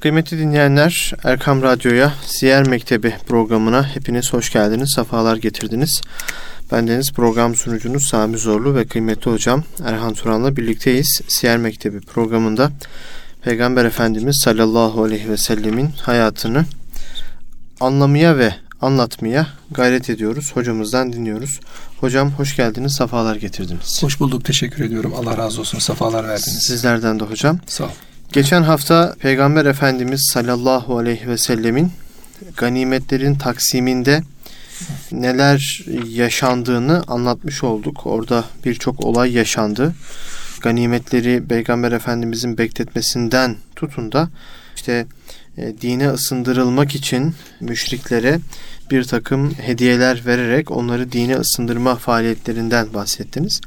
Kıymetli dinleyenler, Erkam Radyo'ya Siyer Mektebi programına hepiniz hoş geldiniz, sefalar getirdiniz. Bendeniz program sunucunuz Sami Zorlu ve kıymetli hocam Erhan Turan'la birlikteyiz. Siyer Mektebi programında Peygamber Efendimiz sallallahu aleyhi ve sellemin hayatını anlamaya ve anlatmaya gayret ediyoruz. Hocamızdan dinliyoruz. Hocam hoş geldiniz, sefalar getirdiniz. Hoş bulduk, teşekkür ediyorum. Allah razı olsun, sefalar verdiniz. Sizlerden de hocam. Sağ ol. Geçen hafta Peygamber Efendimiz sallallahu aleyhi ve sellemin ganimetlerin taksiminde neler yaşandığını anlatmış olduk. Orada birçok olay yaşandı. Ganimetleri Peygamber Efendimizin bekletmesinden tutun da işte e, dine ısındırılmak için müşriklere bir takım hediyeler vererek onları dine ısındırma faaliyetlerinden bahsettiniz.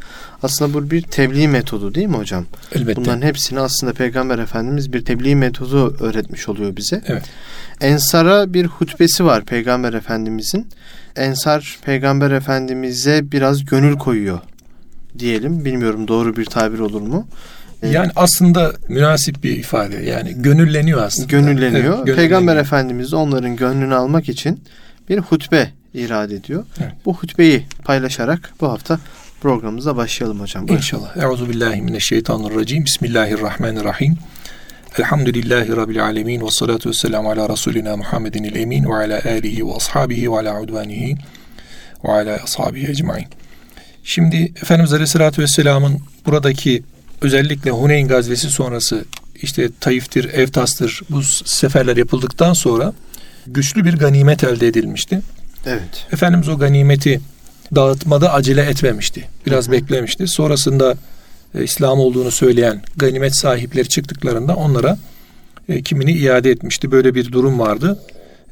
Aslında bu bir tebliğ metodu değil mi hocam? Elbette. Bunların hepsini aslında Peygamber Efendimiz bir tebliğ metodu öğretmiş oluyor bize. Evet. Ensar'a bir hutbesi var Peygamber Efendimizin. Ensar Peygamber Efendimiz'e biraz gönül koyuyor diyelim. Bilmiyorum doğru bir tabir olur mu? Yani aslında münasip bir ifade. Yani gönülleniyor aslında. Gönülleniyor. Evet, gönülleniyor. Peygamber Efendimiz onların gönlünü almak için bir hutbe irade ediyor. Evet. Bu hutbeyi paylaşarak bu hafta programımıza başlayalım hocam. İnşallah. Euzu billahi mineşşeytanirracim. Bismillahirrahmanirrahim. Elhamdülillahi Rabbil alemin ve salatu ve selamu ala Resulina Muhammedin el emin ve ala alihi ve ashabihi ve ala udvanihi ve ala ashabihi ecmain. Şimdi Efendimiz Aleyhisselatü Vesselam'ın buradaki özellikle Huneyn gazvesi sonrası işte Taif'tir, Evtas'tır bu seferler yapıldıktan sonra güçlü bir ganimet elde edilmişti. Evet. Efendimiz o ganimeti dağıtmada acele etmemişti. Biraz Hı hı. beklemişti. Sonrasında e, İslam olduğunu söyleyen ganimet sahipleri çıktıklarında onlara e, kimini iade etmişti. Böyle bir durum vardı.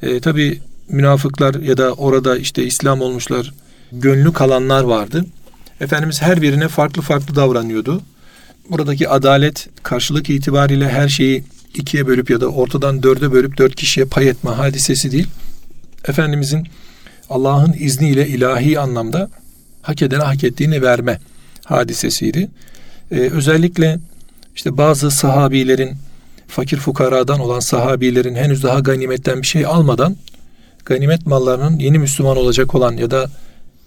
E, Tabi münafıklar ya da orada işte İslam olmuşlar gönlü kalanlar vardı. Efendimiz her birine farklı farklı davranıyordu. Buradaki adalet karşılık itibariyle her şeyi ikiye bölüp ya da ortadan dörde bölüp dört kişiye pay etme hadisesi değil. Efendimizin Allah'ın izniyle ilahi anlamda hak edene hak ettiğini verme hadisesiydi. Ee, özellikle işte bazı sahabilerin fakir fukaradan olan sahabilerin henüz daha ganimetten bir şey almadan ganimet mallarının yeni Müslüman olacak olan ya da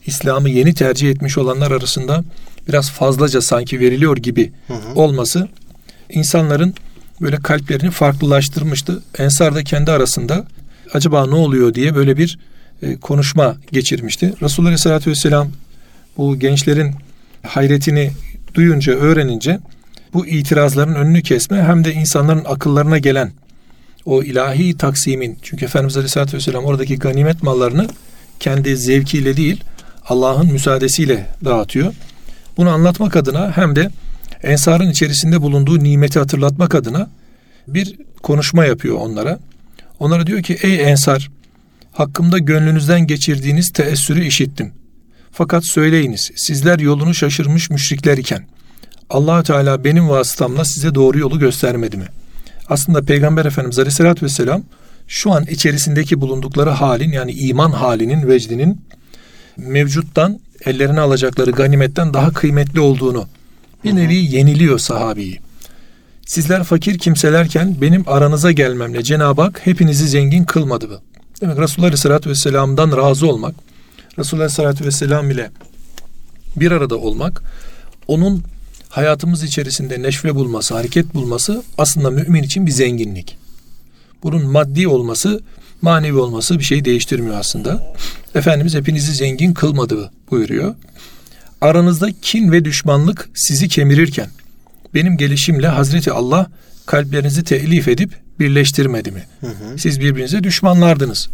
İslam'ı yeni tercih etmiş olanlar arasında biraz fazlaca sanki veriliyor gibi Hı hı. olması insanların böyle kalplerini farklılaştırmıştı. Ensar da kendi arasında acaba ne oluyor diye böyle bir e, konuşma geçirmişti. Resulullah Aleyhisselatü Vesselam bu gençlerin hayretini duyunca, öğrenince bu itirazların önünü kesme hem de insanların akıllarına gelen o ilahi taksimin çünkü Efendimiz Aleyhisselatü Vesselam oradaki ganimet mallarını kendi zevkiyle değil Allah'ın müsaadesiyle dağıtıyor. Bunu anlatmak adına hem de Ensar'ın içerisinde bulunduğu nimeti hatırlatmak adına bir konuşma yapıyor onlara. Onlara diyor ki ey Ensar hakkımda gönlünüzden geçirdiğiniz teessürü işittim. Fakat söyleyiniz sizler yolunu şaşırmış müşrikler iken allah Teala benim vasıtamla size doğru yolu göstermedi mi? Aslında Peygamber Efendimiz Aleyhisselatü Vesselam şu an içerisindeki bulundukları halin yani iman halinin, vecdinin mevcuttan ellerine alacakları ganimetten daha kıymetli olduğunu bir nevi yeniliyor sahabeyi. Sizler fakir kimselerken benim aranıza gelmemle Cenab-ı Hak hepinizi zengin kılmadı mı? Demek Resulullah Aleyhisselatü Vesselam'dan razı olmak, Resulullah Aleyhisselatü Vesselam ile bir arada olmak, onun hayatımız içerisinde neşve bulması, hareket bulması aslında mümin için bir zenginlik. Bunun maddi olması, manevi olması bir şey değiştirmiyor aslında. Efendimiz hepinizi zengin kılmadı buyuruyor. Aranızda kin ve düşmanlık sizi kemirirken benim gelişimle Hazreti Allah kalplerinizi telif edip birleştirmedi mi? Hı hı. Siz birbirinize düşmanlardınız.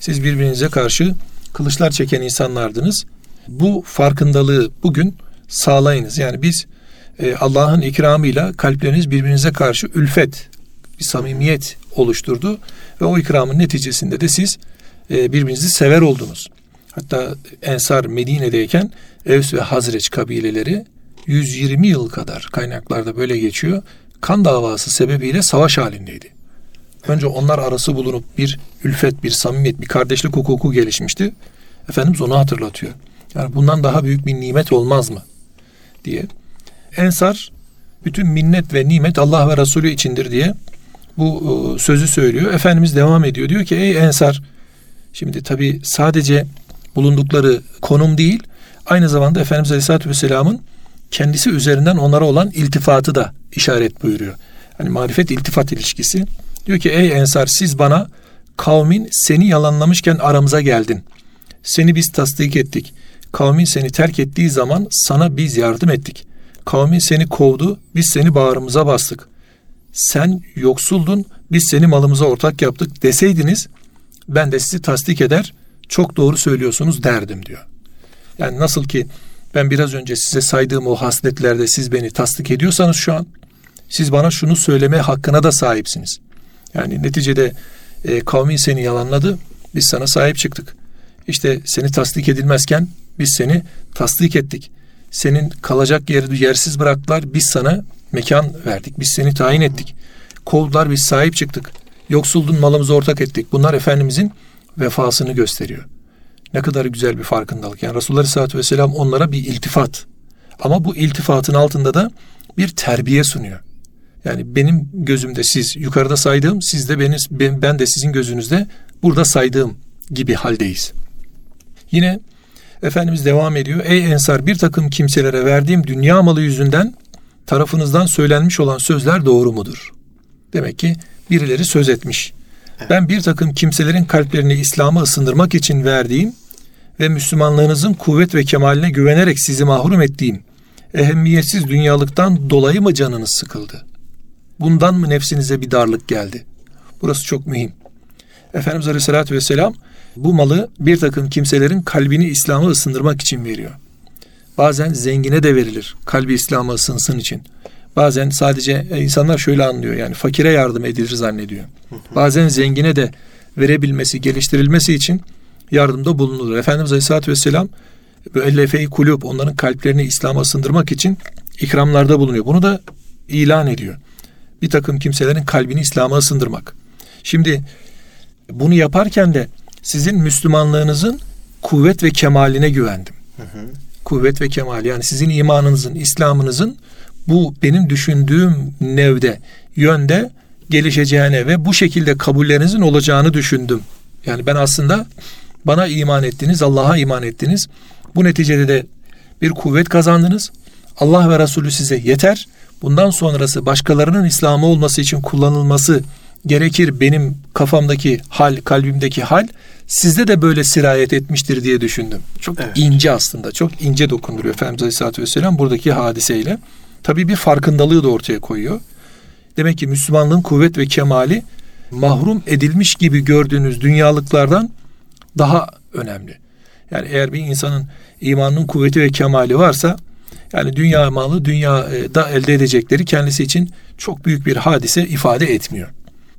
Siz birbirinize karşı kılıçlar çeken insanlardınız. Bu farkındalığı bugün sağlayınız. Yani biz e, Allah'ın ikramıyla kalpleriniz birbirinize karşı ülfet, bir samimiyet oluşturdu ve o ikramın neticesinde de siz e, birbirinizi sever oldunuz. Hatta Ensar Medine'deyken Evs ve Hazreç kabileleri 120 yıl kadar kaynaklarda böyle geçiyor. Kan davası sebebiyle savaş halindeydi. Önce onlar arası bulunup bir ülfet, bir samimiyet, bir kardeşlik hukuku gelişmişti. Efendimiz onu hatırlatıyor. Yani bundan daha büyük bir nimet olmaz mı? diye. Ensar bütün minnet ve nimet Allah ve Resulü içindir diye bu e, sözü söylüyor. Efendimiz devam ediyor. Diyor ki ey Ensar şimdi tabi sadece bulundukları konum değil aynı zamanda Efendimiz Aleyhisselatü Vesselam'ın kendisi üzerinden onlara olan iltifatı da işaret buyuruyor. Hani marifet iltifat ilişkisi. Diyor ki ey Ensar siz bana kavmin seni yalanlamışken aramıza geldin. Seni biz tasdik ettik. Kavmin seni terk ettiği zaman sana biz yardım ettik. Kavmin seni kovdu, biz seni bağrımıza bastık. Sen yoksuldun, biz seni malımıza ortak yaptık deseydiniz ben de sizi tasdik eder, çok doğru söylüyorsunuz derdim diyor. Yani nasıl ki ben biraz önce size saydığım o hasletlerde siz beni tasdik ediyorsanız şu an siz bana şunu söyleme hakkına da sahipsiniz. Yani neticede e, kavmin seni yalanladı, biz sana sahip çıktık. İşte seni tasdik edilmezken biz seni tasdik ettik. Senin kalacak yeri yersiz bıraktılar, biz sana mekan verdik, biz seni tayin ettik. Kovdular, biz sahip çıktık. Yoksuldun malımızı ortak ettik. Bunlar Efendimizin vefasını gösteriyor. Ne kadar güzel bir farkındalık. Yani Resulullah Aleyhisselatü Vesselam onlara bir iltifat. Ama bu iltifatın altında da bir terbiye sunuyor. Yani benim gözümde siz yukarıda saydığım, siz de beni, ben de sizin gözünüzde burada saydığım gibi haldeyiz. Yine Efendimiz devam ediyor. Ey ensar bir takım kimselere verdiğim dünya malı yüzünden tarafınızdan söylenmiş olan sözler doğru mudur? Demek ki birileri söz etmiş. Ben bir takım kimselerin kalplerini İslam'a ısındırmak için verdiğim ve Müslümanlığınızın kuvvet ve kemaline güvenerek sizi mahrum ettiğim ehemmiyetsiz dünyalıktan dolayı mı canınız sıkıldı? Bundan mı nefsinize bir darlık geldi? Burası çok mühim. Efendimiz Aleyhisselatü Vesselam bu malı bir takım kimselerin kalbini İslam'a ısındırmak için veriyor. Bazen zengine de verilir kalbi İslam'a ısınsın için. Bazen sadece e, insanlar şöyle anlıyor yani fakire yardım edilir zannediyor. Bazen zengine de verebilmesi, geliştirilmesi için yardımda bulunulur. Efendimiz Aleyhisselatü Vesselam müellefe-i kulüp onların kalplerini İslam'a ısındırmak için ikramlarda bulunuyor. Bunu da ilan ediyor. Bir takım kimselerin kalbini İslam'a ısındırmak. Şimdi bunu yaparken de sizin Müslümanlığınızın kuvvet ve kemaline güvendim. Hı hı. Kuvvet ve kemal yani sizin imanınızın, İslam'ınızın bu benim düşündüğüm nevde, yönde gelişeceğine ve bu şekilde kabullerinizin olacağını düşündüm. Yani ben aslında bana iman ettiniz, Allah'a iman ettiniz. Bu neticede de bir kuvvet kazandınız. Allah ve Resulü size yeter. Bundan sonrası başkalarının İslam'ı olması için kullanılması gerekir benim kafamdaki hal, kalbimdeki hal sizde de böyle sirayet etmiştir diye düşündüm. Çok evet. ince aslında, çok ince dokunduruyor Efendimiz Aleyhisselatü Vesselam buradaki hadiseyle. Tabii bir farkındalığı da ortaya koyuyor. Demek ki Müslümanlığın kuvvet ve kemali mahrum edilmiş gibi gördüğünüz dünyalıklardan daha önemli. Yani eğer bir insanın imanının kuvveti ve kemali varsa yani dünya malı dünyada elde edecekleri kendisi için çok büyük bir hadise ifade etmiyor.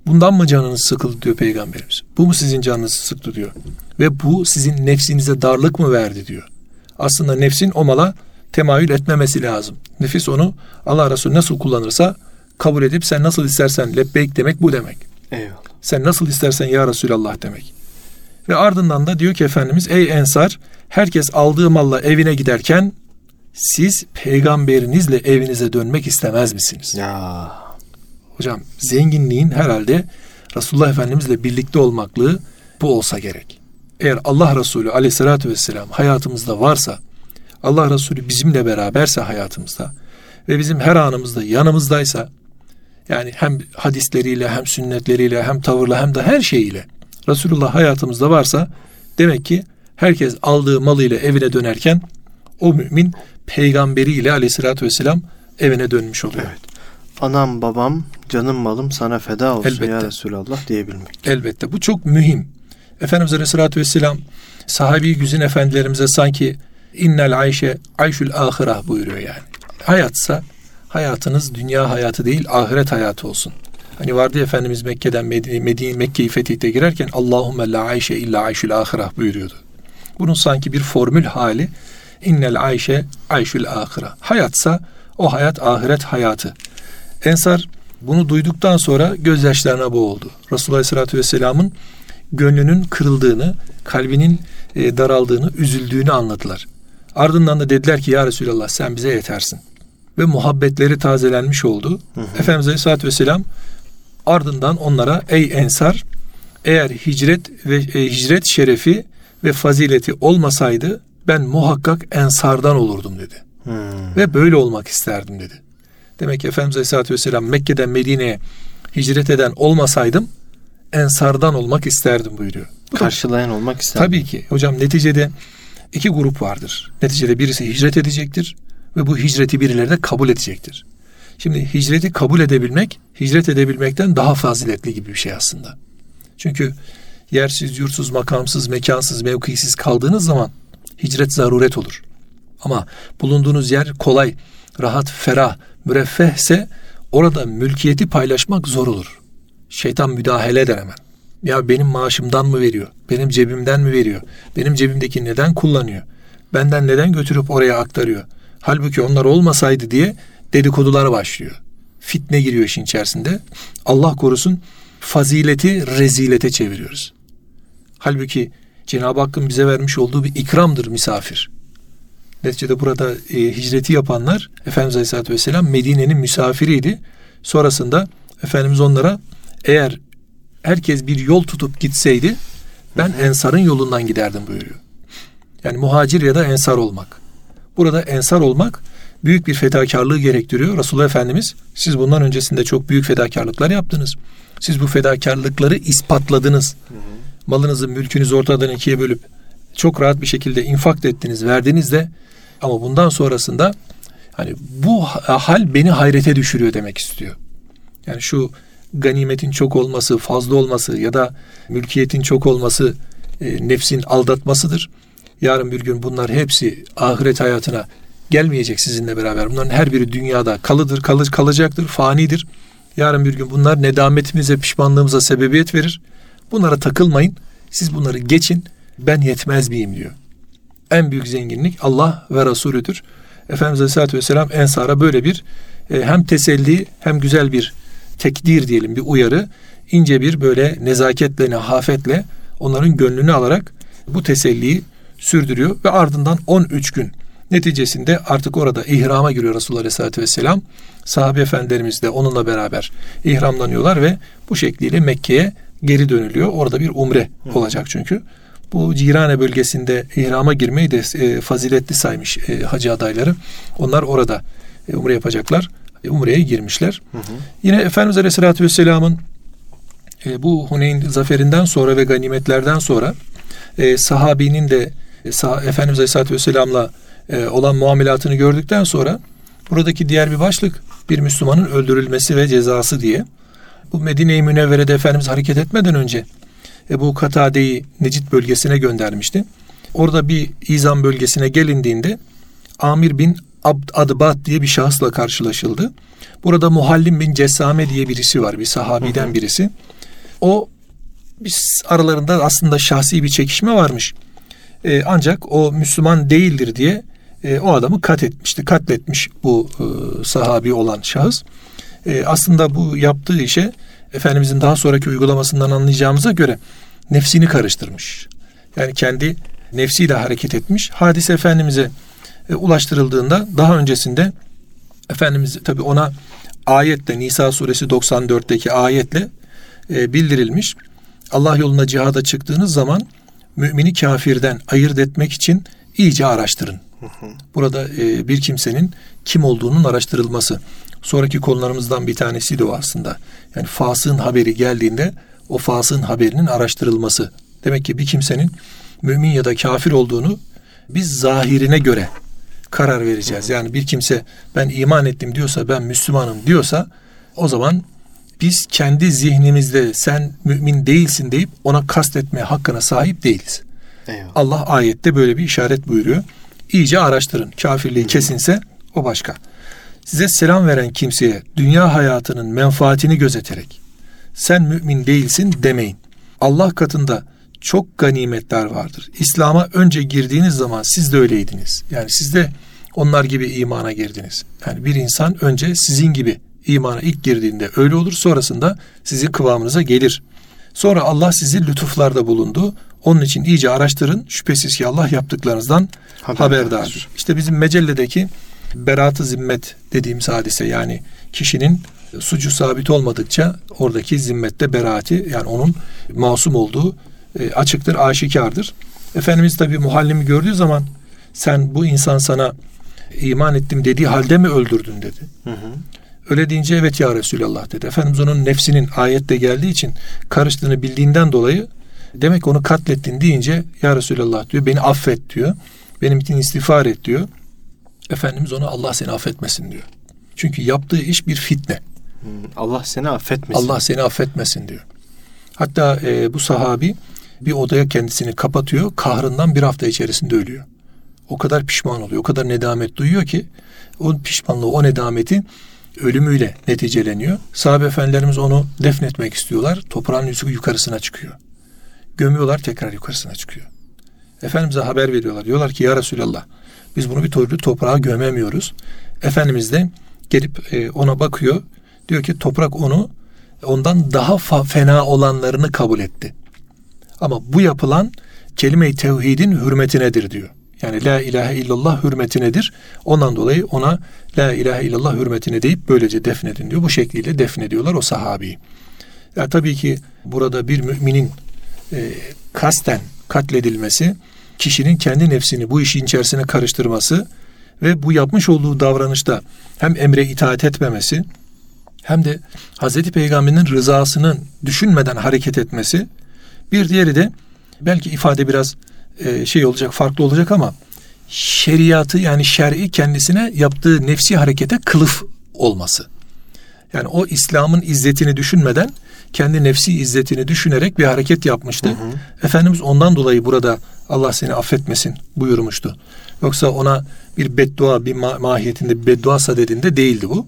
Bundan mı canınız sıkıldı diyor peygamberimiz. Bu mu sizin canınızı sıktı diyor. Ve bu sizin nefsinize darlık mı verdi diyor. Aslında nefsin o mala temayül etmemesi lazım. Nefis onu Allah Resulü nasıl kullanırsa kabul edip sen nasıl istersen lebbeyk demek bu demek. Eyvallah. Sen nasıl istersen ya Resulallah demek. Ve ardından da diyor ki Efendimiz ey ensar herkes aldığı malla evine giderken siz peygamberinizle evinize dönmek istemez misiniz? Ya Hocam zenginliğin herhalde Resulullah Efendimizle birlikte olmaklığı bu olsa gerek. Eğer Allah Resulü aleyhissalatü vesselam hayatımızda varsa, Allah Resulü bizimle beraberse hayatımızda ve bizim her anımızda yanımızdaysa, yani hem hadisleriyle hem sünnetleriyle hem tavırla hem de her şeyiyle Resulullah hayatımızda varsa demek ki herkes aldığı malıyla evine dönerken o mümin peygamberiyle aleyhissalatü vesselam evine dönmüş oluyor. Evet anam babam canım malım sana feda olsun Elbette. ya Resulallah diyebilmek. Elbette bu çok mühim. Efendimiz Aleyhisselatü Vesselam sahabi güzin efendilerimize sanki innel ayşe ayşül ahirah buyuruyor yani. Hayatsa hayatınız dünya hayatı değil ahiret hayatı olsun. Hani vardı ya Efendimiz Mekke'den Medine, Medine Mekke'yi fetihte girerken Allahümme la ayşe illa ayşül ahirah buyuruyordu. Bunun sanki bir formül hali innel ayşe ayşül ahirah. Hayatsa o hayat ahiret hayatı. Ensar bunu duyduktan sonra gözyaşlarına boğuldu. Resulullah Aleyhisselatü Vesselam'ın gönlünün kırıldığını, kalbinin e, daraldığını, üzüldüğünü anladılar. Ardından da dediler ki ya Resulallah sen bize yetersin. Ve muhabbetleri tazelenmiş oldu. Hı hı. Efendimiz Aleyhisselatü Vesselam Ardından onlara ey ensar eğer hicret ve e, hicret şerefi ve fazileti olmasaydı ben muhakkak ensardan olurdum dedi. Hmm. Ve böyle olmak isterdim dedi. Demek ki Efendimiz Aleyhisselatü Vesselam Mekke'den Medine'ye hicret eden olmasaydım ensardan olmak isterdim buyuruyor. Bu da Karşılayan olmak ister. Tabii ki hocam neticede iki grup vardır. Neticede birisi hicret edecektir ve bu hicreti birileri de kabul edecektir. Şimdi hicreti kabul edebilmek, hicret edebilmekten daha faziletli gibi bir şey aslında. Çünkü yersiz, yurtsuz, makamsız, mekansız, mevkisiz kaldığınız zaman hicret zaruret olur. Ama bulunduğunuz yer kolay, rahat, ferah, müreffehse orada mülkiyeti paylaşmak zor olur. Şeytan müdahale eder hemen. Ya benim maaşımdan mı veriyor? Benim cebimden mi veriyor? Benim cebimdeki neden kullanıyor? Benden neden götürüp oraya aktarıyor? Halbuki onlar olmasaydı diye dedikodular başlıyor. Fitne giriyor işin içerisinde. Allah korusun fazileti rezilete çeviriyoruz. Halbuki Cenab-ı Hakk'ın bize vermiş olduğu bir ikramdır misafir. Neticede burada e, hicreti yapanlar Efendimiz Aleyhisselatü Vesselam Medine'nin misafiriydi. Sonrasında Efendimiz onlara eğer herkes bir yol tutup gitseydi ben ensarın yolundan giderdim buyuruyor. Yani muhacir ya da ensar olmak. Burada ensar olmak büyük bir fedakarlığı gerektiriyor. Resulullah Efendimiz siz bundan öncesinde çok büyük fedakarlıklar yaptınız. Siz bu fedakarlıkları ispatladınız. Malınızı, mülkünüzü ortadan ikiye bölüp çok rahat bir şekilde infak ettiniz, verdiniz de ama bundan sonrasında hani bu hal beni hayrete düşürüyor demek istiyor. Yani şu ganimetin çok olması, fazla olması ya da mülkiyetin çok olması e, nefsin aldatmasıdır. Yarın bir gün bunlar hepsi ahiret hayatına gelmeyecek sizinle beraber. Bunların her biri dünyada kalıdır, kalır, kalacaktır, fanidir. Yarın bir gün bunlar nedametimize, pişmanlığımıza sebebiyet verir. Bunlara takılmayın. Siz bunları geçin. Ben yetmez miyim diyor. En büyük zenginlik Allah ve Resulüdür. Efendimiz Aleyhisselatü Vesselam Ensar'a böyle bir e, hem teselli hem güzel bir tekdir diyelim bir uyarı. ince bir böyle nezaketle, nehafetle onların gönlünü alarak bu teselliyi sürdürüyor ve ardından 13 gün neticesinde artık orada ihrama giriyor Resulullah Aleyhisselatü Vesselam. Sahabe efendilerimiz de onunla beraber ihramlanıyorlar ve bu şekliyle Mekke'ye geri dönülüyor. Orada bir umre olacak çünkü. Bu Cirane bölgesinde ihrama girmeyi de e, faziletli saymış e, hacı adayları. Onlar orada e, umre yapacaklar. E, umreye girmişler. Hı hı. Yine Efendimiz Aleyhisselatü Vesselam'ın e, bu Huneyn zaferinden sonra ve ganimetlerden sonra e, sahabinin de e, sah Efendimiz Aleyhisselatü Vesselam'la e, olan muamelatını gördükten sonra buradaki diğer bir başlık bir Müslümanın öldürülmesi ve cezası diye. Bu Medine-i Münevvere'de Efendimiz hareket etmeden önce Ebu Katade'yi Necit bölgesine göndermişti. Orada bir İzam bölgesine gelindiğinde Amir bin Abd Adbat diye bir şahısla karşılaşıldı. Burada Muhallim bin Cesame diye birisi var. Bir sahabiden birisi. O biz aralarında aslında şahsi bir çekişme varmış. Ee, ancak o Müslüman değildir diye e, o adamı katletmişti. Katletmiş bu e, sahabi olan şahıs. E, aslında bu yaptığı işe Efendimizin daha sonraki uygulamasından anlayacağımıza göre nefsini karıştırmış. Yani kendi nefsiyle hareket etmiş. Hadise Efendimiz'e e, ulaştırıldığında daha öncesinde Efendimiz tabi ona ayetle Nisa suresi 94'teki ayetle e, bildirilmiş. Allah yoluna cihada çıktığınız zaman mümini kafirden ayırt etmek için iyice araştırın. Burada e, bir kimsenin kim olduğunun araştırılması. Sonraki konularımızdan bir tanesi de o aslında. Yani fasığın haberi geldiğinde o fasığın haberinin araştırılması. Demek ki bir kimsenin mümin ya da kafir olduğunu biz zahirine göre karar vereceğiz. Yani bir kimse ben iman ettim diyorsa, ben Müslümanım diyorsa o zaman biz kendi zihnimizde sen mümin değilsin deyip ona kastetme hakkına sahip değiliz. Eyvallah. Allah ayette böyle bir işaret buyuruyor. İyice araştırın. Kafirliği kesinse o başka. Size selam veren kimseye dünya hayatının menfaatini gözeterek sen mümin değilsin demeyin. Allah katında çok ganimetler vardır. İslam'a önce girdiğiniz zaman siz de öyleydiniz. Yani siz de onlar gibi imana girdiniz. Yani bir insan önce sizin gibi imana ilk girdiğinde öyle olur sonrasında sizi kıvamınıza gelir. Sonra Allah sizi lütuflarda bulundu. Onun için iyice araştırın. Şüphesiz ki Allah yaptıklarınızdan haberdardır. İşte bizim mecelledeki berat-ı zimmet dediğimiz hadise yani kişinin sucu sabit olmadıkça oradaki zimmette beraati yani onun masum olduğu e, açıktır, aşikardır. Efendimiz tabi muhallimi gördüğü zaman sen bu insan sana iman ettim dediği halde mi öldürdün dedi. Hı hı. Öyle deyince evet ya Resulallah dedi. Efendimiz onun nefsinin ayette geldiği için karıştığını bildiğinden dolayı demek onu katlettin deyince ya Resulallah diyor beni affet diyor. Benim için istiğfar et diyor. Efendimiz ona Allah seni affetmesin diyor. Çünkü yaptığı iş bir fitne. Allah seni affetmesin. Allah seni affetmesin diyor. Hatta e, bu sahabi bir odaya kendisini kapatıyor. Kahrından bir hafta içerisinde ölüyor. O kadar pişman oluyor. O kadar nedamet duyuyor ki o pişmanlığı, o nedameti ölümüyle neticeleniyor. Sahabe efendilerimiz onu defnetmek istiyorlar. Toprağın yukarısına çıkıyor. Gömüyorlar tekrar yukarısına çıkıyor. Efendimiz'e haber veriyorlar. Diyorlar ki ya Resulallah biz bunu bir türlü toprağa gömemiyoruz. Efendimiz de gelip e, ona bakıyor. Diyor ki toprak onu ondan daha fena olanlarını kabul etti. Ama bu yapılan kelime-i tevhidin hürmetinedir diyor. Yani la ilahe illallah hürmetinedir. Ondan dolayı ona la ilahe illallah hürmetine deyip böylece defnedin diyor. Bu şekliyle defnediyorlar o sahabeyi. Ya tabii ki burada bir müminin e, kasten katledilmesi, kişinin kendi nefsini bu işin içerisine karıştırması ve bu yapmış olduğu davranışta hem emre itaat etmemesi hem de Hazreti Peygamber'in rızasının düşünmeden hareket etmesi bir diğeri de belki ifade biraz e, şey olacak farklı olacak ama şeriatı yani şer'i kendisine yaptığı nefsi harekete kılıf olması. Yani o İslam'ın izzetini düşünmeden kendi nefsi izzetini düşünerek bir hareket yapmıştı. Hı hı. Efendimiz ondan dolayı burada Allah seni affetmesin buyurmuştu. Yoksa ona bir beddua bir ma- mahiyetinde bir beddua sadedinde değildi bu.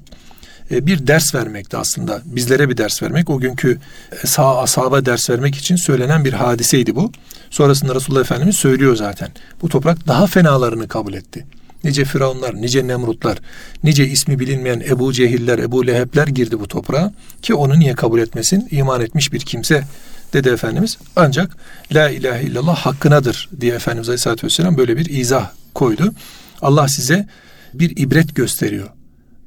E, bir ders vermekti aslında. Bizlere bir ders vermek. O günkü sağ asaba ders vermek için söylenen bir hadiseydi bu. Sonrasında Resulullah Efendimiz söylüyor zaten. Bu toprak daha fenalarını kabul etti. Nice Firavunlar, nice Nemrutlar, nice ismi bilinmeyen Ebu Cehiller, Ebu Lehebler girdi bu toprağa ki onu niye kabul etmesin? İman etmiş bir kimse dedi Efendimiz. Ancak La ilahe illallah hakkınadır diye Efendimiz Aleyhisselatü Vesselam böyle bir izah koydu. Allah size bir ibret gösteriyor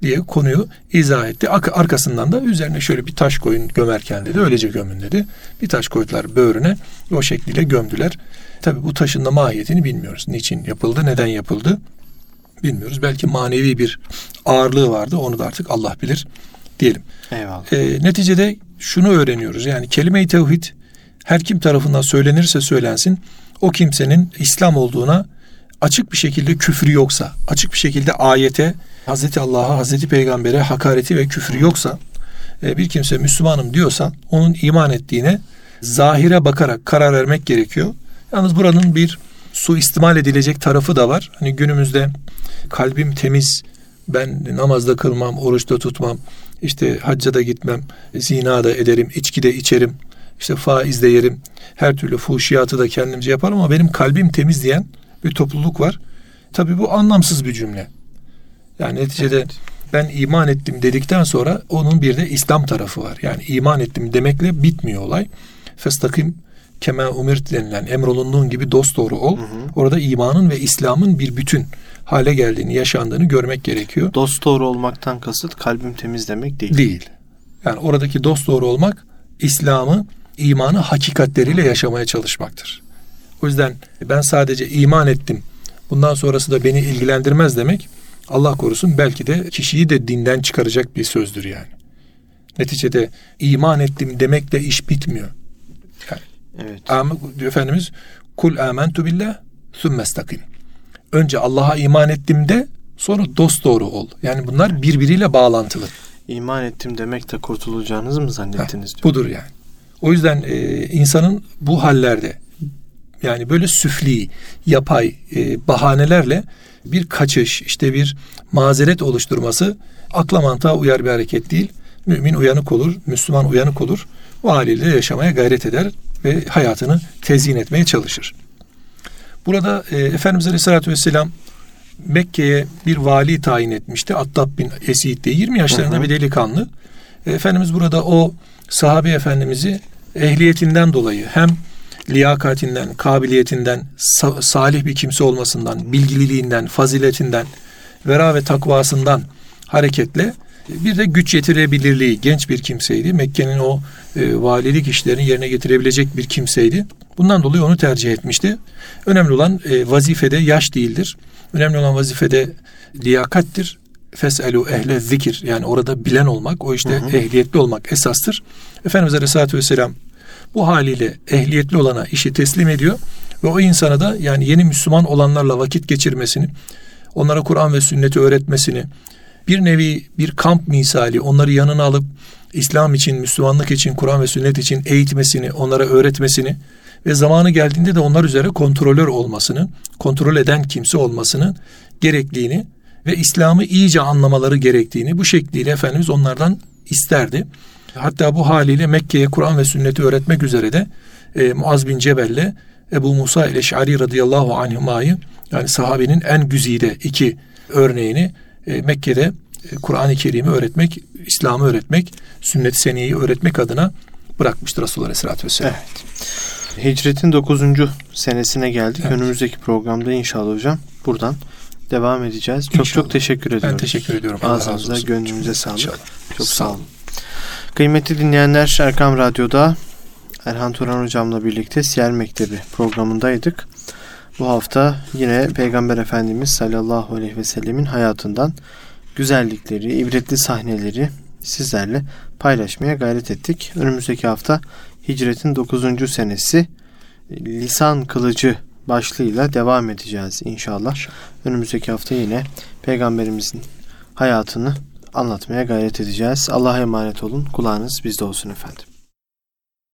diye konuyu izah etti. Arkasından da üzerine şöyle bir taş koyun gömerken dedi. Öylece gömün dedi. Bir taş koydular böğrüne. O şekliyle gömdüler. Tabi bu taşın da mahiyetini bilmiyoruz. Niçin yapıldı, neden yapıldı bilmiyoruz. Belki manevi bir ağırlığı vardı. Onu da artık Allah bilir diyelim. Eyvallah. E, neticede şunu öğreniyoruz. Yani kelime-i tevhid her kim tarafından söylenirse söylensin o kimsenin İslam olduğuna açık bir şekilde küfrü yoksa, açık bir şekilde ayete, Hazreti Allah'a, Hazreti Peygamber'e hakareti ve küfrü yoksa, e, bir kimse Müslümanım diyorsa onun iman ettiğine zahire bakarak karar vermek gerekiyor. Yalnız buranın bir suistimal edilecek tarafı da var. Hani günümüzde kalbim temiz, ben namazda kılmam, oruçta tutmam, işte hacca da gitmem, zina da ederim, içki de içerim, işte faiz de yerim, her türlü fuhşiyatı da kendimce yaparım ama benim kalbim temiz diyen bir topluluk var. Tabi bu anlamsız bir cümle. Yani neticede evet. ben iman ettim dedikten sonra onun bir de İslam tarafı var. Yani iman ettim demekle bitmiyor olay. Festakim kema umirt denilen emrolunduğun gibi dost doğru ol. Hı hı. Orada imanın ve İslam'ın bir bütün hale geldiğini, yaşandığını görmek gerekiyor. Dost doğru olmaktan kasıt kalbim temiz demek değil. Değil. Yani oradaki dost doğru olmak İslam'ı, imanı hakikatleriyle yaşamaya çalışmaktır. O yüzden ben sadece iman ettim. Bundan sonrası da beni ilgilendirmez demek Allah korusun belki de kişiyi de dinden çıkaracak bir sözdür yani. Neticede iman ettim demekle iş bitmiyor. Yani, evet. Am, Efendimiz kul amentu billah sümmestakim. Önce Allah'a iman ettim de sonra dost doğru ol. Yani bunlar birbiriyle bağlantılı. İman ettim demek de kurtulacağınızı mı zannettiniz? Ha, budur yani. O yüzden e, insanın bu hallerde yani böyle süfli, yapay e, bahanelerle bir kaçış, işte bir mazeret oluşturması akla mantığa uyar bir hareket değil. Mümin uyanık olur, Müslüman uyanık olur. O haliyle yaşamaya gayret eder ve hayatını tezyin etmeye çalışır. Burada e, Efendimiz Aleyhisselatü Vesselam Mekke'ye bir vali tayin etmişti. Attab bin Esid diye 20 yaşlarında hı hı. bir delikanlı. E, Efendimiz burada o sahabe efendimizi ehliyetinden dolayı hem liyakatinden, kabiliyetinden, sa- salih bir kimse olmasından, bilgililiğinden, faziletinden, vera ve takvasından hareketle Bir de güç yetirebilirliği genç bir kimseydi. Mekke'nin o e, valilik işlerini yerine getirebilecek bir kimseydi. Bundan dolayı onu tercih etmişti. Önemli olan e, vazifede yaş değildir. Önemli olan vazifede liyakattir. Feselu ehle zikir yani orada bilen olmak, o işte Hı hı. ehliyetli olmak esastır. Efendimiz Aleyhisselatü Vesselam bu haliyle ehliyetli olana işi teslim ediyor ve o insana da yani yeni Müslüman olanlarla vakit geçirmesini, onlara Kur'an ve sünneti öğretmesini, bir nevi bir kamp misali onları yanına alıp İslam için, Müslümanlık için, Kur'an ve sünnet için eğitmesini, onlara öğretmesini ve zamanı geldiğinde de onlar üzere kontrolör olmasını, kontrol eden kimse olmasının gerektiğini ve İslam'ı iyice anlamaları gerektiğini bu şekliyle Efendimiz onlardan isterdi. Hatta bu haliyle Mekke'ye Kur'an ve sünneti öğretmek üzere de e, Muaz bin Cebel'le Ebu Musa el-Eş'ari radıyallahu anhümayı yani sahabenin en güzide iki örneğini e, Mekke'de e, Kur'an-ı Kerim'i öğretmek, İslam'ı öğretmek, sünnet-i seniyeyi öğretmek adına bırakmıştır Resulullah Aleyhisselatü Vesselam. Evet. Hicretin 9. senesine geldik. Evet. Önümüzdeki programda inşallah hocam buradan devam edeceğiz. Çok İnşallah. çok teşekkür ediyorum. Ben teşekkür ediyorum. Ağzınıza, olsun. gönlünüze sağlık. İnşallah. Çok Sağ olun. Kıymetli dinleyenler Erkam Radyo'da Erhan Turan Hocam'la birlikte Siyer Mektebi programındaydık. Bu hafta yine Peygamber Efendimiz sallallahu aleyhi ve sellemin hayatından güzellikleri, ibretli sahneleri sizlerle paylaşmaya gayret ettik. Önümüzdeki hafta Hicretin 9. senesi Lisan Kılıcı başlığıyla devam edeceğiz inşallah. Önümüzdeki hafta yine Peygamberimizin hayatını anlatmaya gayret edeceğiz. Allah'a emanet olun. Kulağınız bizde olsun efendim.